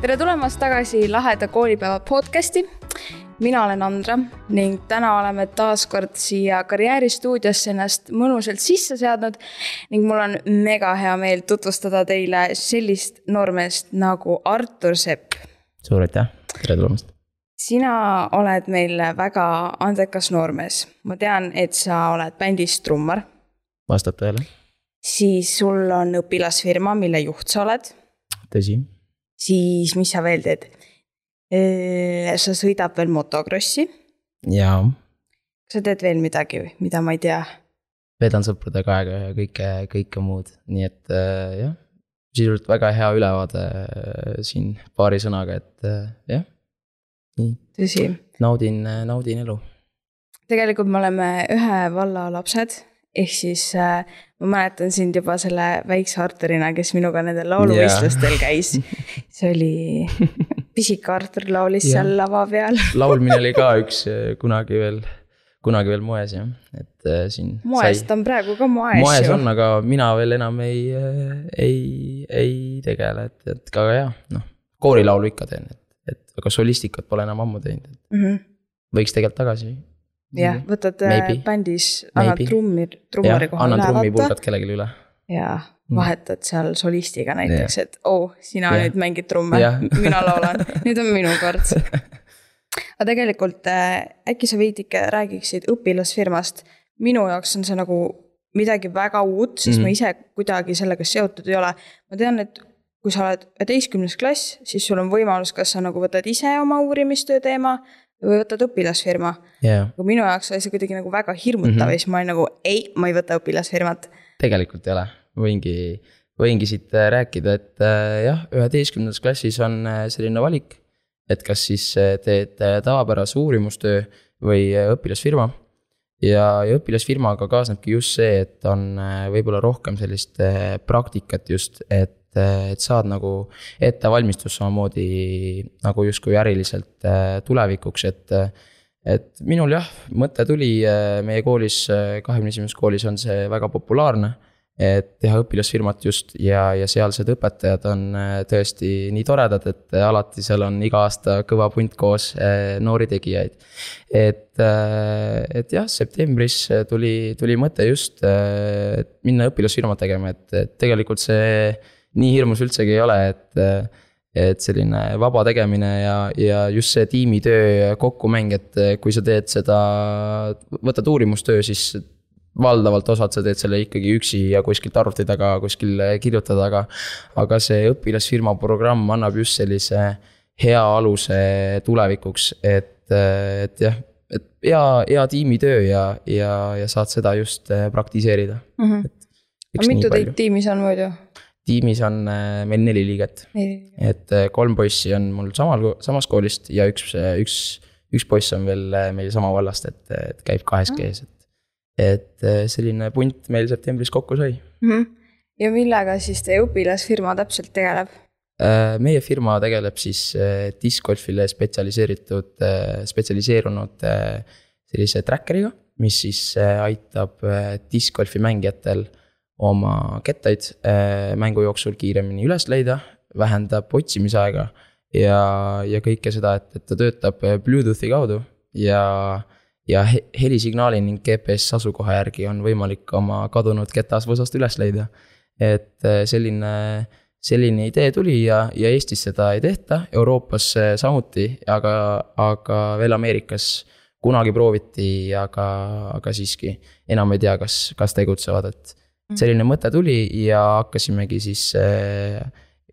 tere tulemast tagasi Laheda koolipäeva podcasti. mina olen Andra ning täna oleme taas kord siia karjääristuudiosse ennast mõnusalt sisse seadnud ning mul on mega hea meel tutvustada teile sellist noormeest nagu Artur Sepp. suur aitäh, tere tulemast. sina oled meil väga andekas noormees, ma tean, et sa oled bändis trummar. vastab tõele. siis sul on õpilasfirma, mille juht sa oled. tõsi siis mis sa veel teed? sa sõidad veel motokrossi. jaa. kas sa teed veel midagi, mida ma ei tea? veedan sõpradega aega ja kõike, kõike muud, nii et äh, jah. sisuliselt väga hea ülevaade äh, siin paari sõnaga, et äh, jah, nii. tõsi. naudin, naudin elu. tegelikult me oleme ühe valla lapsed ehk siis äh, ma mäletan sind juba selle väikse Arturina, kes minuga nendel lauluvõistlustel yeah. käis. see oli, pisik Artur laulis yeah. seal lava peal laulmine oli ka üks äh, kunagi veel, kunagi veel moes jah, et äh, siin. moes, ta on praegu ka moes. moes ju. on, aga mina veel enam ei, äh, ei, ei tegele, et, et aga jah, noh, koorilaulu ikka teen, et, et aga solistikat pole enam ammu teinud mm. -hmm. võiks tegelikult tagasi jah, mhm. võtad äh, Maybe. bändis, annad trummi, trummari kohale üle. annan trummipulgad kellelegi üle. ja mm. vahetad seal solistiga näiteks, et oo oh,, sina ja. nüüd mängid trumme, mina laulan, nüüd on minu kord. aga tegelikult äh, äkki sa veidike räägiksid õpilasfirmast, minu jaoks on see nagu midagi väga uut, sest mm. ma ise kuidagi sellega seotud ei ole. ma tean, et kui sa oled üheteistkümnes klass, siis sul on võimalus, kas sa nagu võtad ise oma uurimistöö teema või võtad õpilasfirma yeah.. aga minu jaoks oli see kuidagi nagu väga hirmutav mm -hmm. ja siis ma olin nagu ei, ma ei võta õpilasfirmat. tegelikult ei ole, võingi, võingi siit äh, rääkida, et äh, jah, üheteistkümnendas klassis on äh, selline valik. et kas siis teed tavapärase uurimustöö või õpilasfirma. ja, ja õpilasfirmaga kaasnebki just see, et on võib-olla rohkem sellist praktikat just, et et, et saad nagu ettevalmistus samamoodi nagu justkui äriliselt äh, tulevikuks, et. et minul jah, mõte tuli äh, meie koolis, äh, kahekümne esimeses koolis on see väga populaarne et teha õpilasfirmat just ja, ja sealsed õpetajad on tõesti nii toredad, et alati seal on iga aasta kõva punt koos noori tegijaid. et, et jah, septembris tuli, tuli mõte just minna õpilasfirmat tegema, et, et tegelikult see nii hirmus üldsegi ei ole, et. et selline vaba tegemine ja, ja just see tiimitöö kokkumäng, et kui sa teed seda, võtad uurimustöö, siis valdavalt osad sa teed selle ikkagi üksi ja kuskilt arvuti taga kuskil kirjutada, aga. aga see õpilasfirma programm annab just sellise hea aluse tulevikuks, et, et jah, et hea, hea tiimitöö ja, ja, ja saad seda just praktiseerida mm. -hmm. aga mitu teid tiimis on muidu? Tiimis on äh, meil neli liiget. et äh, kolm poissi on mul samal, samast koolist ja üks, äh, üks, üks poiss on veel meil sama vallast, et, et käib kahes kees, et. et selline punt meil septembris kokku sai mm. -hmm. ja millega siis teie õpilasfirma täpselt tegeleb? meie firma tegeleb siis discgolfile spetsialiseeritud, spetsialiseerunud sellise tracker'iga, mis siis aitab discgolfi mängijatel oma kettaid äh, mängu jooksul kiiremini üles leida, vähendab otsimisaega. ja, ja kõike seda, et, et ta töötab äh, Bluetoothi kaudu ja, ja helisignaali ning GPS asukoha järgi on võimalik oma kadunud ketas võsast üles leida. et äh, selline, selline idee tuli ja, ja Eestis seda ei tehta, Euroopas samuti, aga, aga veel Ameerikas kunagi prooviti, aga, aga siiski enam ei tea, kas, kas tegutsevad, et. Selline mõte tuli ja hakkasimegi siis äh,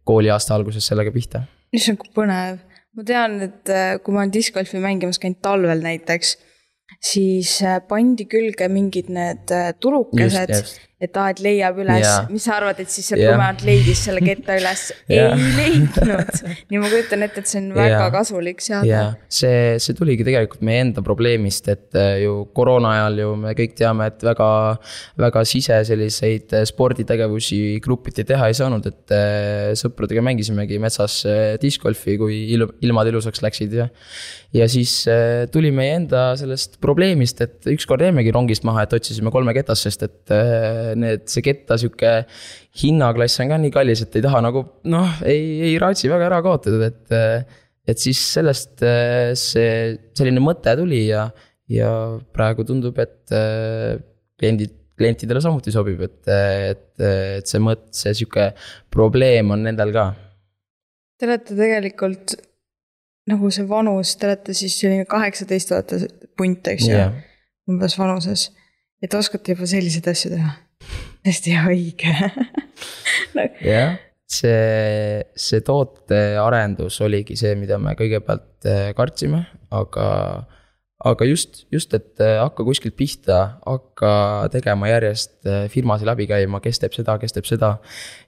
kooliaasta alguses sellega pihta. issand, kui põnev. ma tean, et äh, kui ma olen discgolfi mängimas käinud talvel näiteks, siis äh, pandi külge mingid need tulukesed et aa, et leiab üles yeah., mis sa arvad, et siis see yeah. tumealt leidis selle ketta üles yeah. ei leidnud. nii ma kujutan ette, et see on väga yeah. kasulik seade yeah.. see, see tuligi tegelikult meie enda probleemist, et äh, ju koroona ajal ju me kõik teame, et väga, väga sise selliseid äh, sporditegevusi grupiti teha ei saanud, et äh, sõpradega mängisimegi metsas discgolfi, kui ilm, ilmad ilusaks läksid ja. ja siis tuli meie enda sellest probleemist, et ükskord jäimegi rongist maha, et otsisime kolme ketast, sest et need, see ketta sihuke hinnaklass on ka nii kallis, et ei taha nagu noh, ei, ei raatsi väga ära kaotada, et. et siis sellest see selline mõte tuli ja, ja praegu tundub, et kliendid, klientidele samuti sobib, et, et, et see mõte, see sihuke probleem on nendel ka. Te olete tegelikult nagu see vanus, te olete siis selline kaheksateist olete punt, eks ju yeah., umbes vanuses. Et oskate juba selliseid asju teha, hästi õige jah, see, see tootearendus oligi see, mida me kõigepealt äh, kartsime, aga aga just, just, et äh, hakka kuskilt pihta, hakka tegema järjest äh, firmasid läbi käima, kes teeb seda, kes teeb seda.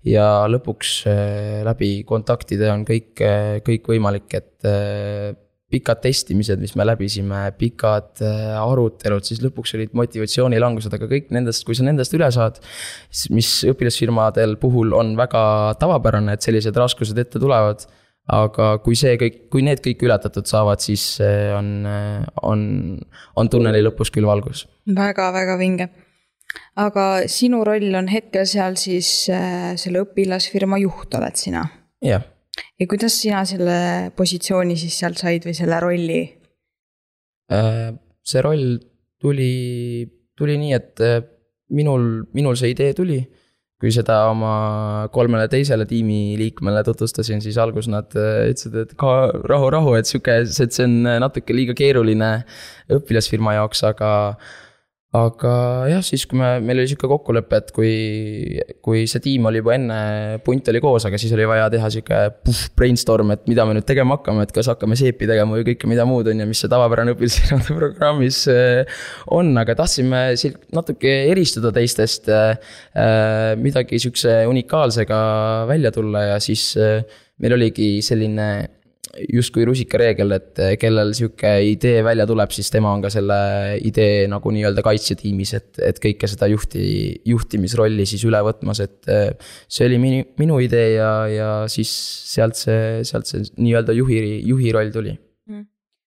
ja lõpuks läbi kontaktide on kõik, kõik võimalik, et pikad testimised, mis me läbisime, pikad arutelud, siis lõpuks olid motivatsioonilangused, aga kõik nendest, kui sa nendest üle saad. mis õpilasfirmadel puhul on väga tavapärane, et sellised raskused ette tulevad aga kui see kõik, kui need kõik ületatud saavad, siis on, on, on tunneli lõpus küll valgus väga,. väga-väga vinge. aga sinu roll on hetkel seal siis äh, selle õpilasfirma juht oled sina? jah. Ja kuidas sina selle positsiooni siis sealt said või selle rolli äh,? see roll tuli, tuli nii, et äh, minul, minul see idee tuli kui seda oma kolmele teisele tiimiliikmele tutvustasin, siis alguses nad äh, ütlesid, et ka rahu, rahu, et sihuke, et see on natuke liiga keeruline õpilasfirma jaoks, aga aga jah, siis kui me, meil oli sihuke kokkulepe, et kui, kui see tiim oli juba enne, punt oli koos, aga siis oli vaja teha sihuke brainstorm, et mida me nüüd tegema hakkame, et kas hakkame seepi tegema või kõike mida muud, on ju, mis see tavapärane õpilasfirmade programmis äh, on, aga tahtsime natuke eristuda teistest. Äh, äh, midagi sihukese unikaalsega välja tulla ja siis meil oligi selline justkui rusikareegel, et eh, kellel sihuke idee välja tuleb, siis tema on ka selle idee nagu nii-öelda kaitsetiimis, et, et kõike seda juhti, juhtimisrolli siis üle võtmas, et. Eh, see oli minu, minu idee ja, ja siis sealt see, sealt see nii-öelda juhi, juhi roll tuli mm..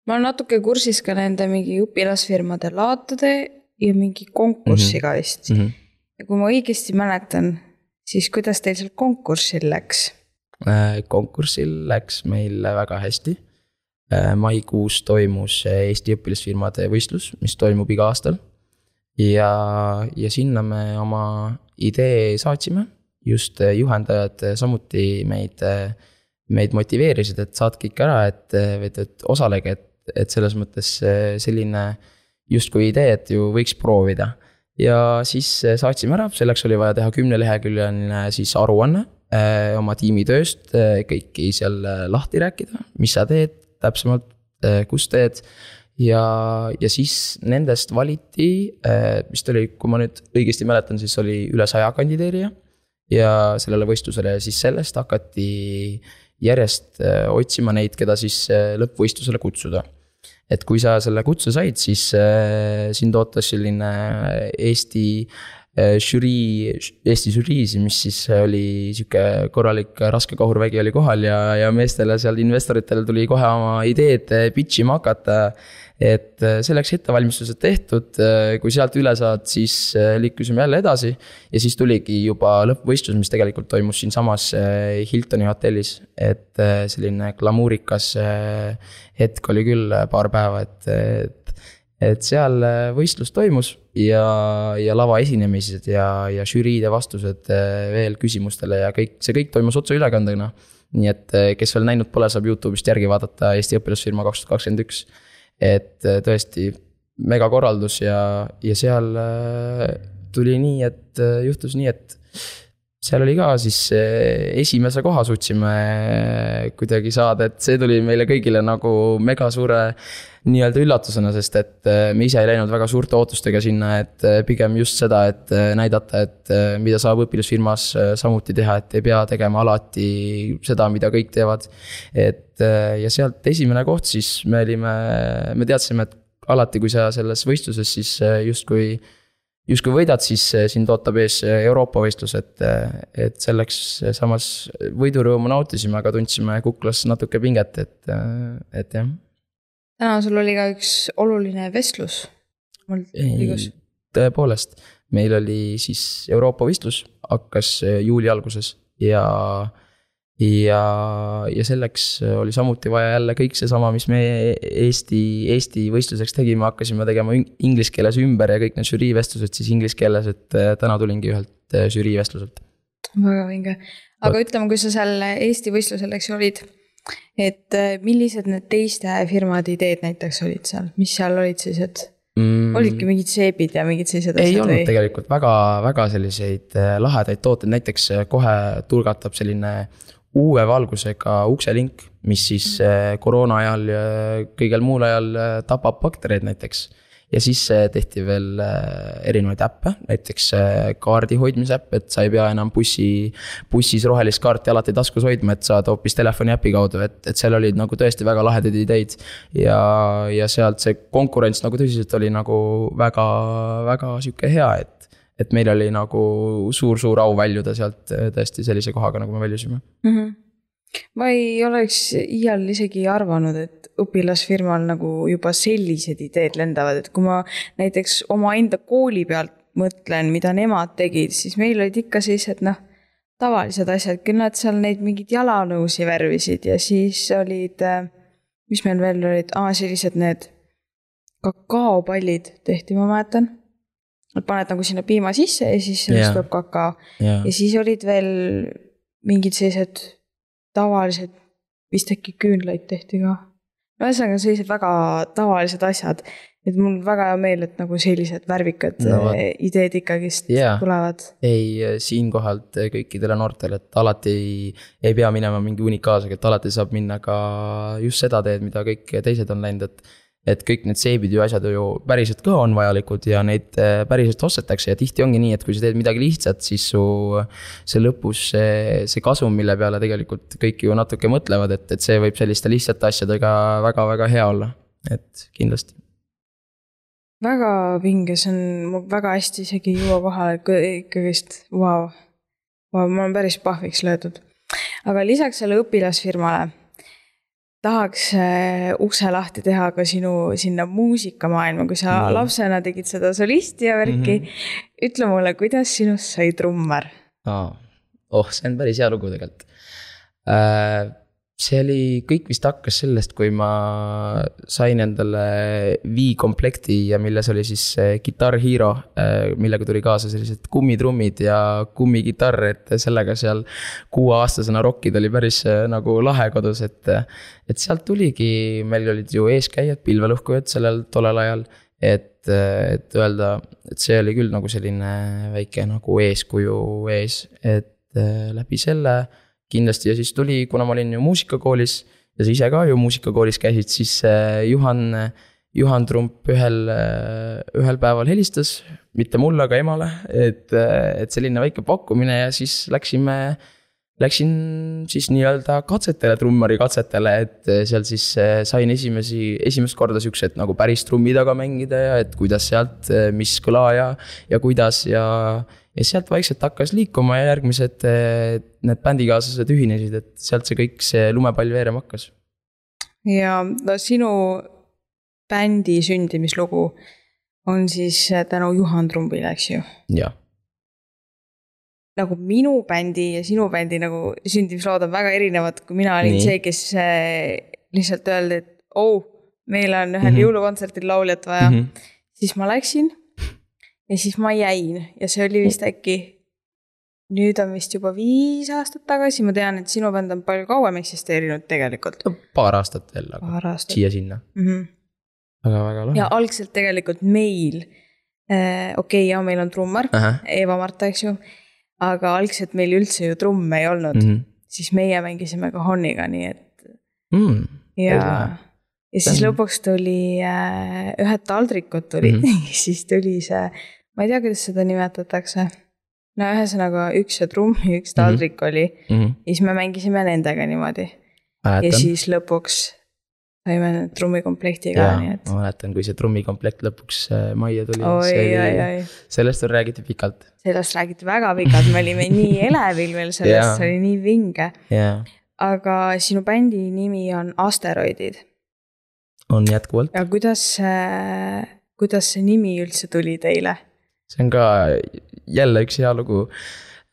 ma olen natuke kursis ka nende mingi õpilasfirmade laatade ja mingi konkursiga mm -hmm. vist mm. -hmm. ja kui ma õigesti mäletan, siis kuidas teil seal konkursil läks konkursil läks meil väga hästi. Äh, maikuus toimus Eesti õpilasfirmade võistlus, mis toimub iga aastal. ja, ja sinna me oma idee saatsime, just juhendajad samuti meid, meid motiveerisid, et saatke ikka ära, et, et, et osalege, et, et selles mõttes selline justkui idee, et ju võiks proovida ja siis saatsime ära, selleks oli vaja teha kümneleheküljeline siis aruanne Äh, oma tiimitööst, äh, kõiki seal äh, lahti rääkida, mis sa teed täpsemalt, kus teed. ja, ja siis nendest valiti, vist oli, kui ma nüüd õigesti mäletan, siis oli üle saja kandideerija. ja sellele võistlusele ja siis sellest hakati järjest otsima neid, keda siis lõppvõistlusele kutsuda et kui sa selle kutse said, siis äh, sind ootas selline Eesti Äh, žürii, Eesti žüriis, mis siis oli sihuke korralik raske kahurvägi oli kohal ja, ja meestele seal investoritel tuli kohe oma ideed pitch ima hakata. et äh, selleks ettevalmistused tehtud, äh, kui sealt üle saad, siis liikusime jälle edasi. ja siis tuligi juba lõppvõistlus, mis tegelikult toimus siinsamas Hiltoni hotellis. et selline glamuurikas hetk oli küll paar päeva, et, et, seal võistlus toimus ja, ja lavaesinemised ja, ja žüriide vastused äh, veel küsimustele ja kõik, see kõik toimus otseülekandena. nii et äh, kes veel näinud pole, saab Youtube'ist järgi vaadata Eesti õpilasfirma kaks tuhat kakskümmend üks. et äh, tõesti megakorraldus ja, ja seal tuli nii, et juhtus nii, et seal oli ka siis esimese koha suutsime kuidagi saada, et see tuli meile kõigile nagu mega suure nii-öelda üllatusena, sest et äh, me ise ei läinud väga suurte ootustega sinna, et äh, pigem just seda, et äh, näidata, et mida saab õpilasfirmas samuti teha, et ei pea tegema alati seda, mida kõik teevad. et ja sealt esimene koht, siis me olime, me teadsime, et alati, kui sa selles võistluses siis justkui justkui võidad, siis sind ootab ees Euroopa võistlus, et, et selleks samas võidurõõmu nautisime, aga tundsime kuklas natuke pinget, et, et jah. täna sul oli ka üks oluline vestlus. tõepoolest, meil oli siis Euroopa võistlus, hakkas juuli alguses ja ja, ja selleks oli samuti vaja jälle kõik seesama, mis me Eesti, Eesti võistluseks tegime, hakkasime tegema inglise keeles ümber ja kõik need žüriivestlused siis inglise keeles, et äh, täna tulingi ühelt äh, žüriivestluselt. väga vinge, aga ütleme, kui sa seal Eesti võistlusel, eks ju, olid. et äh, millised need teiste firmade ideed näiteks olid seal, mis seal olid sellised mm.? olidki mingid seebid ja mingid sellised asjad? ei olnud või? tegelikult väga, väga selliseid lahedaid tooteid, näiteks kohe tulgatab selline uue valgusega ukselink, mis siis äh, koroona ajal ja kõigel muul ajal äh, tapab baktereid näiteks. ja siis äh, tehti veel erinevaid äppe, näiteks kaardi hoidmise äpp, et sa ei pea enam bussi, bussis rohelist kaarti alati taskus hoidma, et saad hoopis telefoni äpi kaudu, et, et seal olid nagu tõesti väga lahedaid ideid. ja, ja sealt see konkurents nagu tõsiselt oli nagu väga, väga sihuke hea, et et meil oli nagu suur-suur au väljuda sealt äh, tõesti sellise kohaga, nagu me väljusime mm. -hmm. ma ei oleks iial isegi arvanud, et õpilasfirmal nagu juba sellised ideed lendavad, et kui ma näiteks omaenda kooli pealt mõtlen, mida nemad tegid, siis meil olid ikka sellised noh, tavalised asjad, küll nad seal neid mingeid jalanõusi värvisid ja siis olid, äh, mis meil veel olid, aa, sellised need kakaopallid tehti, ma mäletan et paned nagu sinna piima sisse ja siis sellest yeah. tuleb kakao yeah.. ja siis olid veel mingid sellised tavalised, vist äkki küünlaid tehti ka. no ühesõnaga sellised väga tavalised asjad. et mul väga hea meel, et nagu sellised värvikad no, eh, ideed ikkagist yeah. tulevad. ei, eh, siinkohalt eh, kõikidele noortele, et alati ei, ei pea minema mingi unikaalsega, et alati saab minna ka just seda teed, mida kõik teised on läinud, et et kõik need seebid ju asjad ju päriselt ka on vajalikud ja neid äh, päriselt ostetakse ja tihti ongi nii, et kui sa teed midagi lihtsat, siis su. see lõpus see, see kasum, mille peale tegelikult kõik ju natuke mõtlevad, et, et see võib selliste lihtsate asjadega väga-väga hea olla, et kindlasti. väga vinge, see on, väga hästi isegi ei jõua kohale, ikkagist. Vau, ma olen päris pahviks löödud. aga lisaks selle õpilasfirmale tahaks äh, ukse lahti teha ka sinu sinna muusikamaailma, kui sa no. lapsena tegid seda solisti ja värki mm. -hmm. ütle mulle, kuidas sinust sai trummar oh, see on päris hea lugu tegelikult äh, see oli, kõik vist hakkas sellest, kui ma sain endale Wii komplekti ja milles oli siis Guitar Hero, äh, millega tuli kaasa sellised kummitrummid ja kummikitarr, et sellega seal kuueaastasena rokkida oli päris äh, nagu lahe kodus, et. et sealt tuligi, meil olid ju eeskäijad, pilvelõhkujad sellel tollel ajal, et, et öelda, et see oli küll nagu selline väike nagu eeskuju ees, et äh, läbi selle kindlasti. Ja siis tuli, kuna ma olin ju muusikakoolis ja sa ise ka ju muusikakoolis käisid, siis äh, Juhan, Juhan Trump ühel, äh, ühel päeval helistas, mitte mulle, aga emale, et, äh, et selline väike pakkumine ja siis läksime Läksin siis nii-öelda katsetele, trummari katsetele, et seal siis sain esimesi, esimest korda siuksed nagu päris trummi taga mängida ja et kuidas sealt, mis kõla ja, ja kuidas ja ja sealt vaikselt hakkas liikuma ja järgmised eh, need bändikaaslased ühinesid, et sealt see kõik, see lumepall veerema hakkas. ja no sinu bändi sündimislugu on siis tänu Juhan Trumbile, eks ju? jah. nagu minu bändi ja sinu bändi nagu sündimislood on väga erinevad, kui mina olin Nii. see, kes eh, lihtsalt öeldi, et oh, meil on ühel mm -hmm. jõulukontserdil lauljat vaja mm. -hmm. siis ma läksin ja siis ma jäin ja see oli vist äkki, nüüd on vist juba viis aastat tagasi, ma tean, et sinu bänd on palju kauem eksisteerinud tegelikult paar aastat veel, aga siia-sinna mm. -hmm. aga väga lahe. ja algselt tegelikult meil äh,, okei okay,, ja meil on trummar. Eva-Marta, eks ju. aga algselt meil üldse ju trumme ei olnud mm, -hmm. siis meie mängisime ka Honiga, nii et mm,. ja ja siis lõpuks tuli äh, ühed taldrikud tulid mm, -hmm. siis tuli see, ma ei tea, kuidas seda nimetatakse. no ühesõnaga üks see trumm ja üks taldrik mm -hmm. oli mm. -hmm. ja siis me mängisime nendega niimoodi. ja siis lõpuks saime trummikomplekti ka, nii et. ma mäletan, kui see trummikomplekt lõpuks äh, majja tuli. sellest on räägitud pikalt. sellest räägiti väga pikalt, me olime nii elevil veel sellest, see oli nii vinge. aga sinu bändi nimi on Asteroidid on jätkuvalt. ja kuidas, kuidas see nimi üldse tuli teile? see on ka jälle üks hea lugu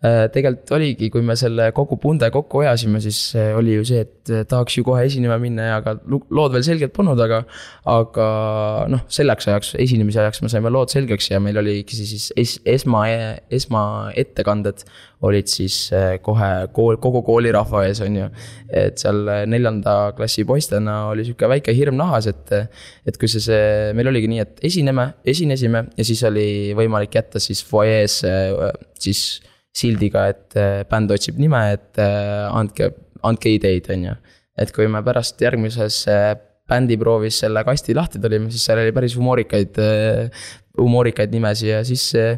tegelikult oligi, kui me selle kogu punde kokku ajasime, siis äh, oli ju see, et äh, tahaks ju kohe esinema minna ja aga lood veel selged polnud, aga. aga noh, selleks ajaks, esinemise ajaks me saime lood selgeks ja meil oligi siis es, esma, esmaettekanded olid siis kohe kool, kogu koolirahva ees, on ju. et seal neljanda klassi poistena oli sihuke väike hirm nahas, et, et kui see, see, meil oligi nii, et esineme, esinesime ja siis oli võimalik jätta siis fuajees siis sildiga, et äh, bänd otsib nime, et äh, andke, andke ideid, on ju. et kui me pärast järgmises äh, bändiproovis selle kasti lahti tulime, siis seal oli päris humoorikaid, humoorikaid nimesid ja siis see,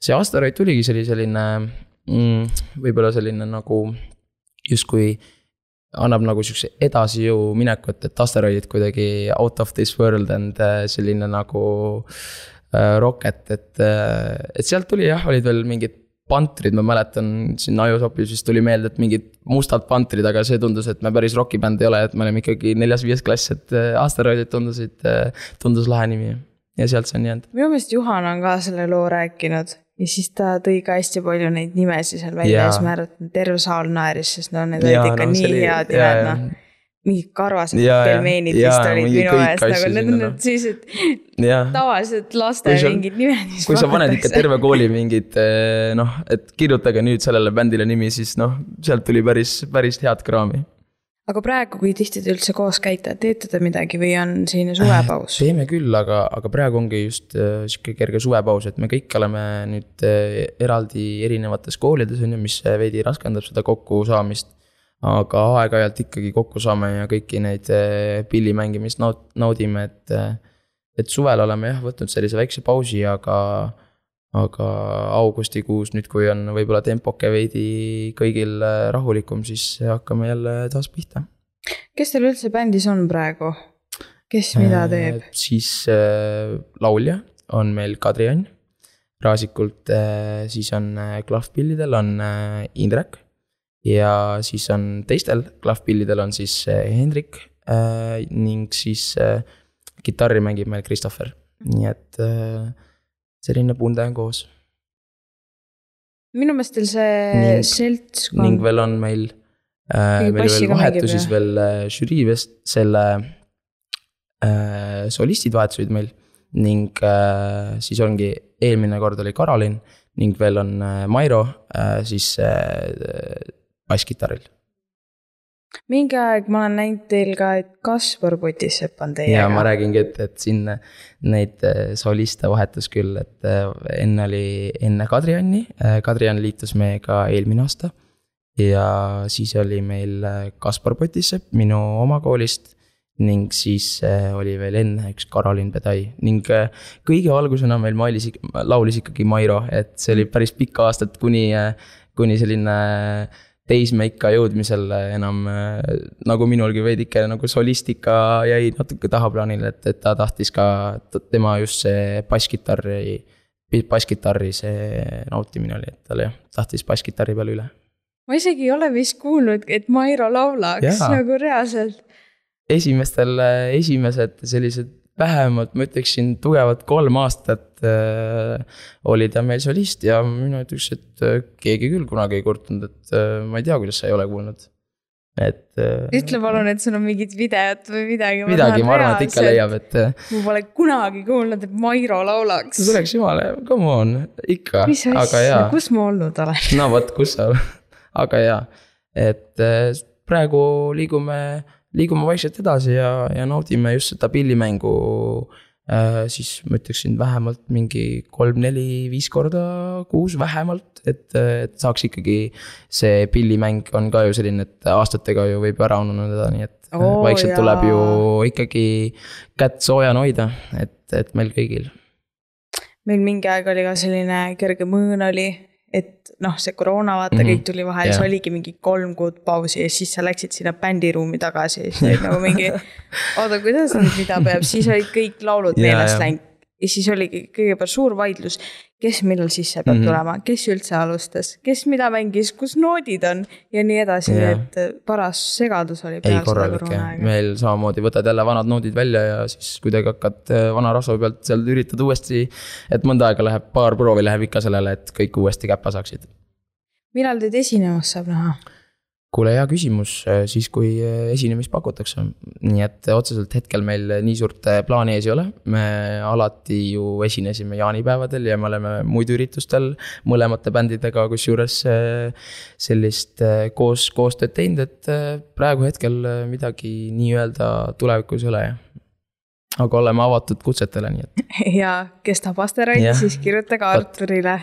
see asteroid tuligi, see oli selline mm, võib-olla selline nagu justkui annab nagu siukse edasijõu minekut, et asteroidid kuidagi out of this world and selline nagu äh, rocket, et, et sealt tuli jah, olid veel mingid pantrid, ma mäletan siin Ajusopis vist tuli meelde, et mingid mustad pantrid, aga see tundus, et me päris rokibänd ei ole, et me oleme ikkagi neljas-viies klass, et äh, asteroidid tundusid, äh, tundus lahe nimi. ja sealt see on jäänud. minu meelest Juhan on ka selle loo rääkinud ja siis ta tõi ka hästi palju neid nimesid seal välja ja siis ma arvan, et terve saal naeris, sest no need olid ikka no, nii oli, head nimed, noh mingid karvased pelmeenid vist olid minu meelest nagu need on need sellised tavalised laste sa, mingid nimed. kui sa paned ikka terve kooli mingid eh, noh, et kirjutage nüüd sellele bändile nimi, siis noh, sealt tuli päris, päris head kraami. aga praegu, kui tihti te üldse koos käite, teete te midagi või on selline suvepaus? teeme küll, aga, aga praegu ongi just äh, sihuke kerge suvepaus, et me kõik oleme nüüd äh, eraldi erinevates koolides on ju, mis veidi raskendab seda kokkusaamist aga aeg-ajalt ikkagi kokku saame ja kõiki neid eh, pilli mängimist naud-, naudime, et. Eh, et suvel oleme jah võtnud sellise väikse pausi, aga, aga augustikuus nüüd, kui on võib-olla tempoke veidi kõigil eh, rahulikum, siis hakkame jälle taas pihta. kes teil üldse bändis on praegu? kes mida teeb? siis äh, laulja on meil Kadri Ann. Raasikult äh, siis on klahvpillidel on äh, Indrek ja siis on teistel klahvpillidel on siis äh, Hendrik äh, ning siis äh, kitarri mängib meil Christopher, nii et äh, selline punde on koos. minu meelest teil see seltskond. ning veel on meil äh,, meil veel vahetusis mängib, veel äh, žürii vest-, selle äh, solistid vahetusid meil ning äh, siis ongi, eelmine kord oli Karolin ning veel on äh, Mairo äh,, siis äh, basskitarril. mingi aeg ma olen näinud teil ka, et Kaspar Potisepp on teiega. ja ma räägingi, et, et siin neid äh, soliste vahetus küll, et äh, enne oli enne Kadri-Anni, äh, Kadri-Ann liitus meiega eelmine aasta. ja siis oli meil Kaspar Potisepp minu oma koolist ning siis oli veel enne üks Karolin Pedai ning kõige algusena meil mailis, laulis ikkagi Mairo, et see oli päris pikk aastat, kuni, kuni selline äh, teismeikka jõudmisel enam nagu minulgi veidike nagu solistika jäi natuke tahaplaanile, et, et ta tahtis ka, tema just see basskitarri, basskitarri see nautimine oli, et tal jah, tahtis basskitarri peale üle. ma isegi ei ole vist kuulnud, et Mairo laulaks Jaa. nagu reaalselt. esimestel, esimesed sellised vähemalt ma ütleksin tugevat kolm aastat äh, oli ta meil solist ja mina ütleks, et äh, keegi küll kunagi ei kurtnud, et äh, ma ei tea, kuidas sa ei ole kuulnud. et äh,. ütle palun, et sul on mingid videod või midagi. midagi, ma arvan, et ikka leiab, et. Äh, ma pole kunagi kuulnud, et Mairo laulaks. see oleks jumala, come on, ikka, aga jaa. kus ma olnud olen? no vot, kus sa, aga jaa, et äh, praegu liigume liigume vaikselt edasi ja, ja naudime just seda pillimängu äh,. siis ma ütleksin vähemalt mingi kolm-neli-viis korda kuus vähemalt, et, et saaks ikkagi. see pillimäng on ka ju selline, et aastatega ju võib ära ununeda, nii et oh, vaikselt jaa. tuleb ju ikkagi kätt soojana hoida, et, et meil kõigil meil mingi aeg oli ka selline kerge mõõn oli, et noh, see koroona vaata mm -hmm. kõik tuli vahele yeah., siis oligi mingi kolm kuud pausi ja siis sa läksid sinna bändiruumi tagasi ja siis olid nagu mingi. oota, kuidas nüüd mida peab, siis olid kõik laulud yeah, meelest läinud. Ja siis oligi kõigepealt suur vaidlus, kes millal sisse peab mm -hmm. tulema, kes üldse alustas, kes mida mängis, kus noodid on ja nii edasi, nii et paras segadus oli. ei, korralik jah, meil samamoodi võtad jälle vanad noodid välja ja siis kuidagi hakkad äh, vana rasva pealt seal üritad uuesti. et mõnda aega läheb, paar proovi läheb ikka sellele, et kõik uuesti käppa saaksid. millal teid esinemas saab näha? Kuule, hea küsimus, äh, siis kui äh, esinemist pakutakse. nii et otseselt hetkel meil nii suurt äh, plaani ees ei ole. me alati ju esinesime jaanipäevadel ja me oleme muidu üritustel mõlemate bändidega, kusjuures sellist koos, koostööd teinud, et praegu hetkel midagi nii-öelda tulevikus ei ole, jah aga oleme avatud kutsetele, nii et. ja kes tahab asteralli, siis kirjutage Arturile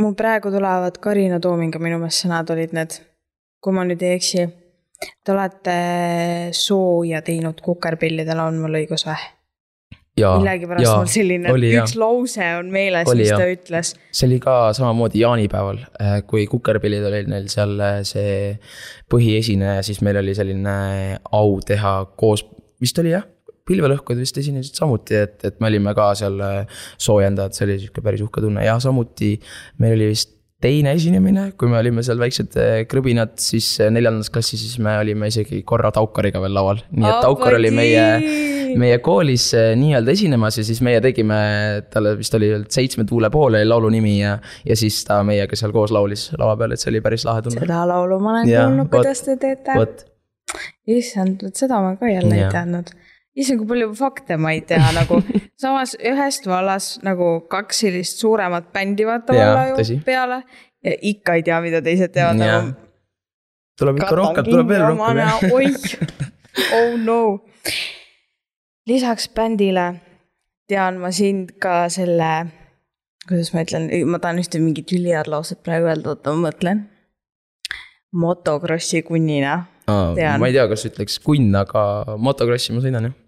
mul praegu tulevad Karina Toominga minu meelest sõnad olid need, kui ma nüüd ei eksi. Te olete sooja teinud kukerpillidele, on mul õigus või? millegipärast mul selline oli, üks ja. lause on meeles, mis ja. ta ütles. see oli ka samamoodi jaanipäeval, äh, kui kukerpillid olid neil seal äh, see põhiesineja, siis meil oli selline au teha koos, vist oli jah, pilvelõhkujad vist esinesid samuti, et, et me olime ka seal äh, soojendajad, see oli sihuke päris uhke tunne ja samuti meil oli vist teine esinemine, kui me olime seal väiksed äh, krõbinad, siis äh, neljandas klassis, siis me olime isegi korra Taukariga veel laval. nii et Taukar oli meie, meie koolis nii-öelda esinemas ja siis meie tegime, talle vist oli Seitsme tuule pool oli laulu nimi ja, ja siis ta meiega seal koos laulis lava peal, et see oli päris lahe tunne. seda laulu ma olen kuulnud, kuidas te teete. issand, vot seda ma ka jälle ja. ei teadnud issand, kui palju fakte ma ei tea nagu, samas ühest vallas nagu kaks sellist suuremat bändi vaata valla ju tõsi. peale. ja ikka ei tea, mida teised teevad nagu. tuleb ikka rohkem, tuleb veel rohkem. oih, oh no. lisaks bändile tean ma sind ka selle, kuidas ma ütlen, ma tahan ühte mingit ülihead lauset praegu öelda, oota ma mõtlen. motokrossi kunnina ma ei tea, kas ütleks kunn, aga motokrossi ma sõidan jah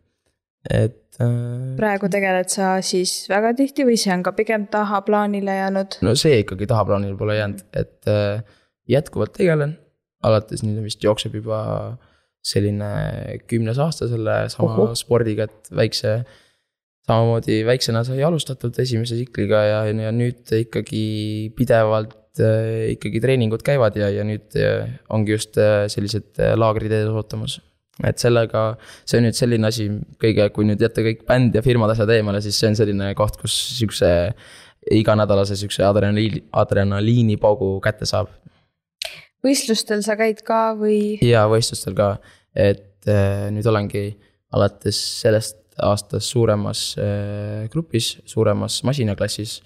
et äh.... praegu tegeled sa siis väga tihti või see on ka pigem tahaplaanile jäänud? no see ikkagi tahaplaanile pole jäänud, et äh, jätkuvalt tegelen. alates nüüd vist jookseb juba selline kümnes aasta selle sama Oho. spordiga, et väikse. samamoodi väiksena sai alustatud esimese tsikliga ja, ja nüüd ikkagi pidevalt äh, ikkagi treeningud käivad ja, ja nüüd äh, ongi just äh, sellised laagrid ees ootamas et sellega, see on nüüd selline asi, kõige, kui nüüd jätta kõik bänd ja firmad asjad eemale, siis see on selline koht, kus sihukese iganädalase sihukese adrenaliini, adrenaliinipaugu kätte saab. võistlustel sa käid ka või? jaa, võistlustel ka, et äh, nüüd olengi alates sellest aastast suuremas äh, grupis, suuremas masinaklassis.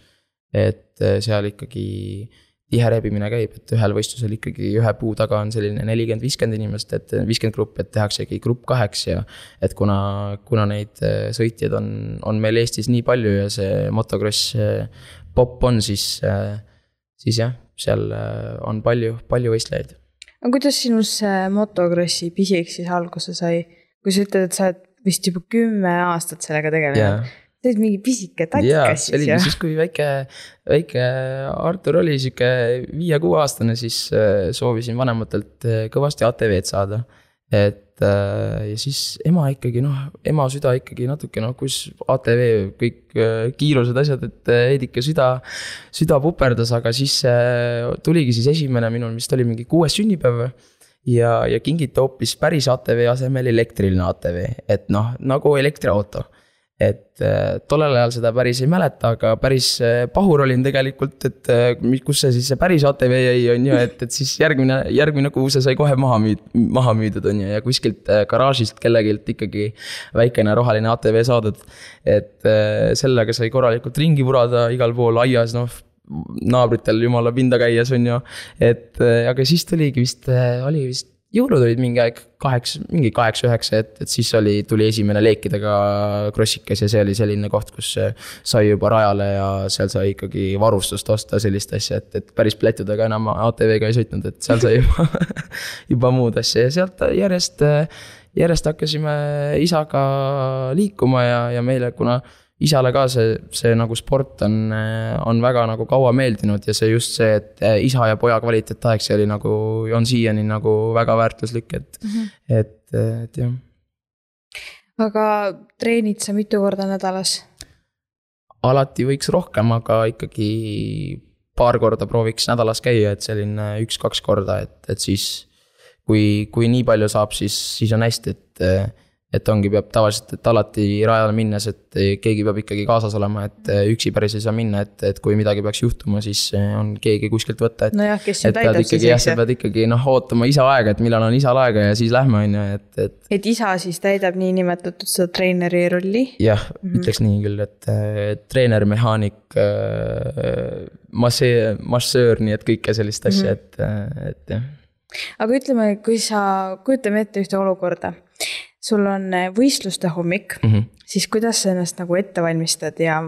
et äh, seal ikkagi äh, tihe rebimine käib, et ühel võistlusel ikkagi ühe puu taga on selline nelikümmend, viiskümmend inimest, et viiskümmend gruppi, et tehaksegi grupp kaheks ja. et kuna, kuna neid äh, sõitjaid on, on meil Eestis nii palju ja see motokross äh, popp on, siis, äh, siis jah, seal on palju, palju võistlejaid. aga kuidas sinust see motokrossi pisik siis alguse sai? kui sa ütled, et sa oled vist juba kümme aastat sellega tegelenud yeah sa olid mingi pisike tatikas siis jah? siis, kui väike, väike Artur oli sihuke viie-kuueaastane, siis äh, soovisin vanematelt äh, kõvasti ATV-d saada. et äh, ja siis ema ikkagi noh, ema süda ikkagi natuke noh, kus ATV kõik kiirused, asjad, et veidike süda, süda puperdas, aga siis tuligi siis esimene minul vist oli mingi kuues sünnipäev ja, ja kingiti hoopis päris ATV asemel elektriline ATV, et noh, nagu elektriauto et äh, tollel ajal seda päris ei mäleta, aga päris äh, pahur olin tegelikult, et äh, kus see siis see päris ATV jäi, on ju, et, et siis järgmine, järgmine kuu see sai kohe maha müü-, maha müüdud, on ju, ja kuskilt garaažist kellegilt ikkagi väikene roheline ATV saadud. et sellega sai korralikult ringi vurada igal pool aias, noh naabritel jumala pinda käies, on ju. et aga siis tuligi vist, oli vist jõulud olid mingi aeg kaheksa, mingi kaheksa-üheksa, et, et siis oli, tuli esimene leekidega krossikas ja see oli selline koht, kus sai juba rajale ja seal sai ikkagi varustust osta, sellist asja, et, et päris plätudega enam ATV-ga ei sõitnud, et seal sai juba juba muud asja ja sealt järjest, järjest hakkasime isaga liikuma ja, ja meile, kuna isale ka see, see nagu sport on, on väga nagu kaua meeldinud ja see just see, et isa ja poja kvaliteetaeg, see oli nagu, on siiani nagu väga väärtuslik, et mm, -hmm. et, et jah. aga treenid sa mitu korda nädalas? alati võiks rohkem, aga ikkagi paar korda prooviks nädalas käia, et selline üks-kaks korda, et, et siis. kui, kui nii palju saab, siis, siis on hästi, et et ongi, peab tavaliselt, et alati rajale minnes, et keegi peab ikkagi kaasas olema, et üksi päris ei saa minna, et, et kui midagi peaks juhtuma, siis on keegi kuskilt võtta, et. nojah, kes sind täidab siis, eks sa pead ikkagi noh, ootama isa aega, et millal on isal aega ja siis lähme, on ju, et, et. et isa siis täidab niinimetatud seda treeneri rolli? jah mm, -hmm. ütleks nii küll, et treener, mehaanik äh,, massee-, massöör, nii et kõike sellist asja mm, -hmm. et, et jah. aga ütleme, kui sa, kujutame ette ühte olukorda sul on äh, võistluste hommik mm, -hmm. siis kuidas sa ennast nagu ette valmistad ja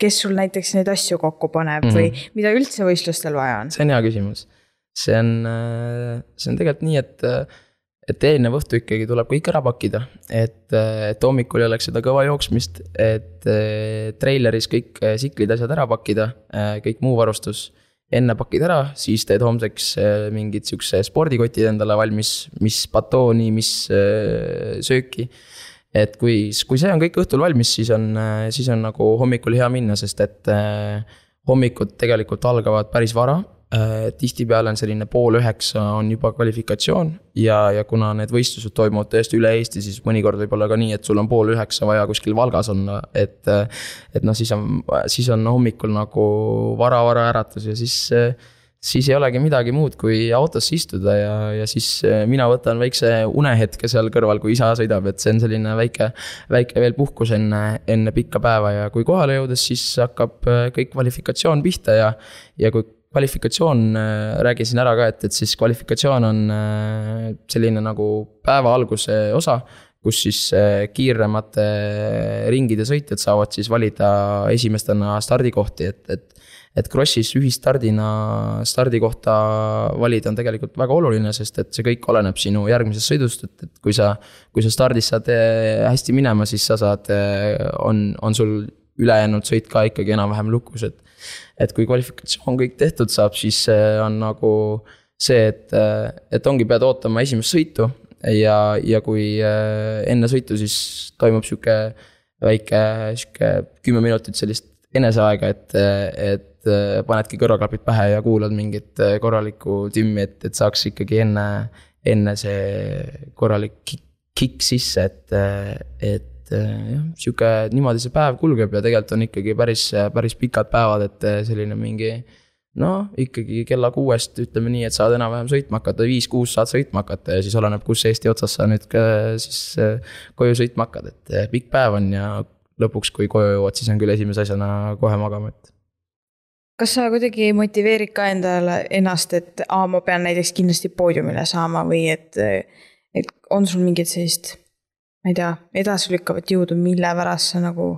kes sul näiteks neid asju kokku paneb mm -hmm. või mida üldse võistlustel vaja on? see on hea küsimus. see on, äh, see on tegelikult nii, et, äh, et eelnev õhtu ikkagi tuleb kõik ära pakkida, et, et hommikul ei oleks seda kõva jooksmist, et treileris kõik siklid, asjad ära pakkida, kõik muu varustus enne pakid ära, siis teed homseks äh, mingid siukse spordikotid endale valmis, mis batooni, mis äh, sööki. et kui, kui see on kõik õhtul valmis, siis on, äh, siis on nagu hommikul hea minna, sest et hommikud tegelikult algavad päris vara tihtipeale on selline pool üheksa on juba kvalifikatsioon ja, ja kuna need võistlused toimuvad tõesti üle Eesti, siis mõnikord võib olla ka nii, et sul on pool üheksa vaja kuskil Valgas olla, et. et noh, siis on, siis on hommikul nagu vara-vara äratus ja siis siis ei olegi midagi muud, kui autosse istuda ja, ja siis mina võtan väikse unehetke seal kõrval, kui isa sõidab, et see on selline väike, väike veel puhkus enne, enne pikka päeva ja kui kohale jõudes, siis hakkab kõik kvalifikatsioon pihta ja, ja kui kvalifikatsioon, äh, räägin siin ära ka, et, et siis kvalifikatsioon on äh, selline nagu päeva alguse osa, kus siis äh, kiiremate ringide sõitjad saavad siis valida esimestena stardikohti, et, et et Krossis ühistardina stardikohta valida on tegelikult väga oluline, sest et see kõik oleneb sinu järgmisest sõidust, et, et kui sa, kui sa stardis saad hästi minema, siis sa saad, on, on sul ülejäänud sõit ka ikkagi enam-vähem lukus, et et kui kvalifikatsioon kõik tehtud saab, siis on nagu see, et, et ongi, pead ootama esimest sõitu. Ja, ja kui äh, enne sõitu siis toimub sihuke väike sihuke kümme minutit sellist eneseaega, et, et äh, panedki kõrvaklapid pähe ja kuulad mingit äh, korralikku tümmi, et, et saaks ikkagi enne, enne see korralik kick sisse, et, et et eh, jah, sihuke, niimoodi see päev kulgeb ja tegelikult on ikkagi päris, päris pikad päevad, et eh, selline mingi. noh, ikkagi kella kuuest ütleme nii, et saad enam-vähem sõitma hakata, viis-kuus saad sõitma hakata ja siis oleneb, kus Eesti otsas sa nüüd ka siis eh, koju sõitma hakkad, et pikk päev on ja lõpuks, kui koju jõuad, siis on küll esimese asjana kohe magama, et kas sa kuidagi motiveerid ka endale ennast, et aa, ma pean näiteks kindlasti poodiumile saama või et, et on sul mingit sellist ma ei tea, edasilükkavat jõudu, mille pärast sa nagu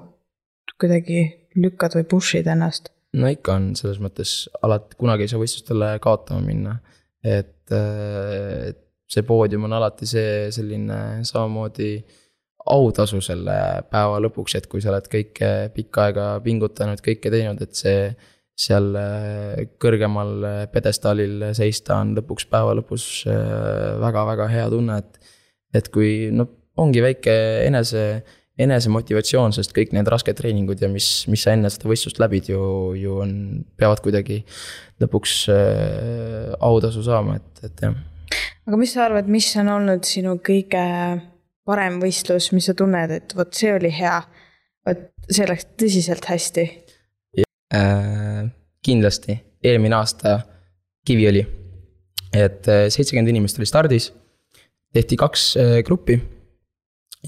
kuidagi lükkad või push'id ennast? no ikka on, selles mõttes alati, kunagi ei saa võistlustele kaotama minna. et, et see poodium on alati see selline samamoodi autasu selle päeva lõpuks, et kui sa oled kõike pikka aega pingutanud, kõike teinud, et see seal kõrgemal pjedestaalil seista on lõpuks päeva lõpus väga-väga hea tunne, et. et kui noh, ongi väike enese, enesemotivatsioon, sest kõik need rasked treeningud ja mis, mis sa enne seda võistlust läbid ju, ju on, peavad kuidagi lõpuks äh, autasu saama, et, et jah. aga mis sa arvad, mis on olnud sinu kõige parem võistlus, mis sa tunned, et vot see oli hea, vot see läks tõsiselt hästi? Äh, kindlasti, eelmine aasta Kiviõli, et äh, seitsekümmend inimest oli stardis, tehti kaks äh, gruppi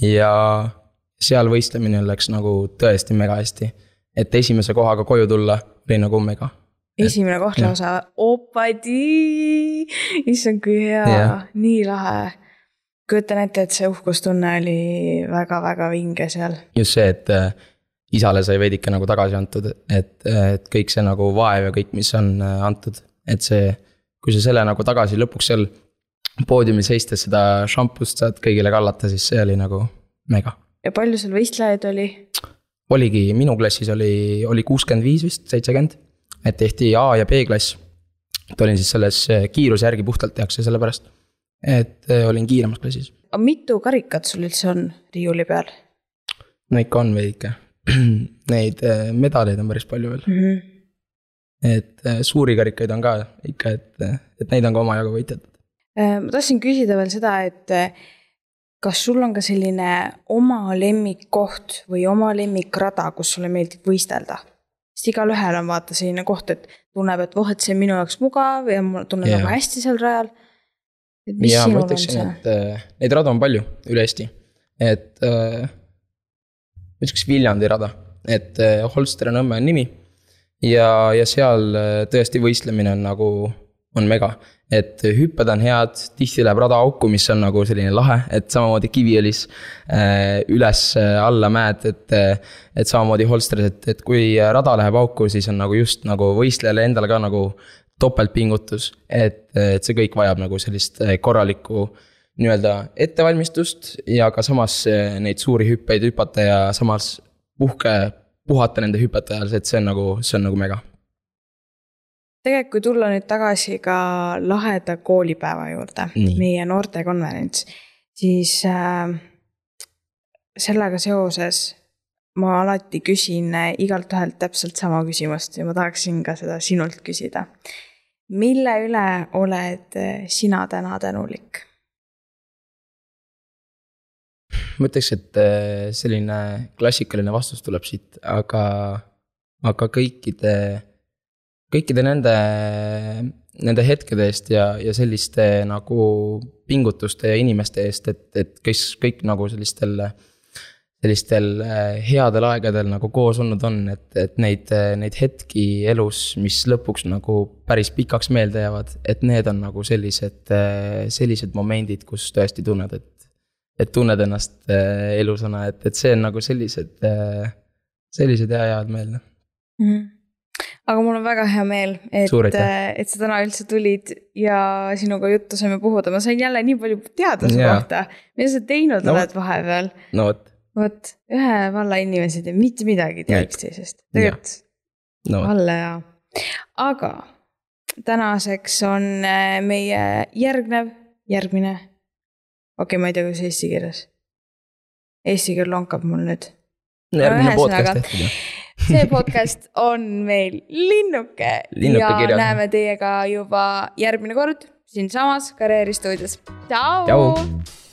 ja seal võistlemine läks nagu tõesti mega hästi. et esimese kohaga koju tulla oli nagu mega. esimene koht lausa, opadi, issand kui hea, nii lahe. kujutan ette, et see uhkustunne oli väga-väga vinge seal. just see, et äh, isale sai veidike nagu tagasi antud, et, et kõik see nagu vaev ja kõik, mis on äh, antud, et see, kui sa selle nagu tagasi lõpuks seal poodiumil seistes seda šampust saad kõigile kallata, siis see oli nagu mega. ja palju sul võistlejaid oli? oligi, minu klassis oli, oli kuuskümmend viis vist, seitsekümmend. et tehti A ja B klass. et olin siis selles kiiruse järgi puhtalt tehakse sellepärast. et äh, olin kiiremas klassis. aga mitu karikat sul üldse on riiuli peal? no ikka on veidike. Neid äh, medaleid on päris palju veel mm. -hmm. et suuri karikaid on ka ikka, et, et neid on ka omajagu võitjatud. Ma tahtsin küsida veel seda, et kas sul on ka selline oma lemmikkoht või oma lemmikrada, kus sulle meeldib võistelda? sest igalühel on vaata selline koht, et tunneb, et voh, et see on minu jaoks mugav ja ma tunnen yeah. väga hästi seal rajal. ja ma ütleksin, et äh, neid radu on palju üle Eesti, et äh, ma ütleks Viljandi rada, et äh, Holster-Nõmme on nimi. ja, ja seal äh, tõesti võistlemine on nagu, on mega et hüpped on head, tihti läheb rada auku, mis on nagu selline lahe, et samamoodi Kiviõlis äh, üles-alla äh, mäed, et. et samamoodi Holstris, et, et kui rada läheb auku, siis on nagu just nagu võistlejale endale ka nagu topeltpingutus. et, et see kõik vajab nagu sellist äh, korralikku nii-öelda ettevalmistust ja ka samas neid suuri hüppeid hüpata ja samas puhke, puhata nende hüpete ajal, et see on nagu, see on nagu mega tegelikult, kui tulla nüüd tagasi ka laheda koolipäeva juurde, meie noortekonverents, siis äh, sellega seoses ma alati küsin äh, igalt ühelt täpselt sama küsimust ja ma tahaksin ka seda sinult küsida. mille üle oled äh, sina täna tänulik? ma ütleks, et äh, selline klassikaline vastus tuleb siit, aga, aga kõikide kõikide nende, nende hetkede eest ja, ja selliste nagu pingutuste ja inimeste eest, et, et kes kõik nagu sellistel, sellistel äh, headel aegadel nagu koos olnud on, et, et neid, neid hetki elus, mis lõpuks nagu päris pikaks meelde jäävad, et need on nagu sellised, sellised momendid, kus tõesti tunned, et et tunned ennast äh, elusana, et, et see on nagu sellised, sellised hea head meelde mm. -hmm aga mul on väga hea meel, et, et sa täna üldse tulid ja sinuga juttu saime puhuda, ma sain jälle nii palju teada su kohta. mida sa teinud no, oled vahepeal? no vot. vot, ühe valla inimesed ei mitte midagi tea üksteisest, tegelikult no, valla ja, aga tänaseks on äh, meie järgnev, järgmine. okei okay,, ma ei tea, kuidas eesti keeles. Eesti keel lonkab mul nüüd. järgmine podcast tehtud see podcast on meil linnuke, linnuke ja kirjas. näeme teiega juba järgmine kord siinsamas Karjääristuudios. tšau, tšau..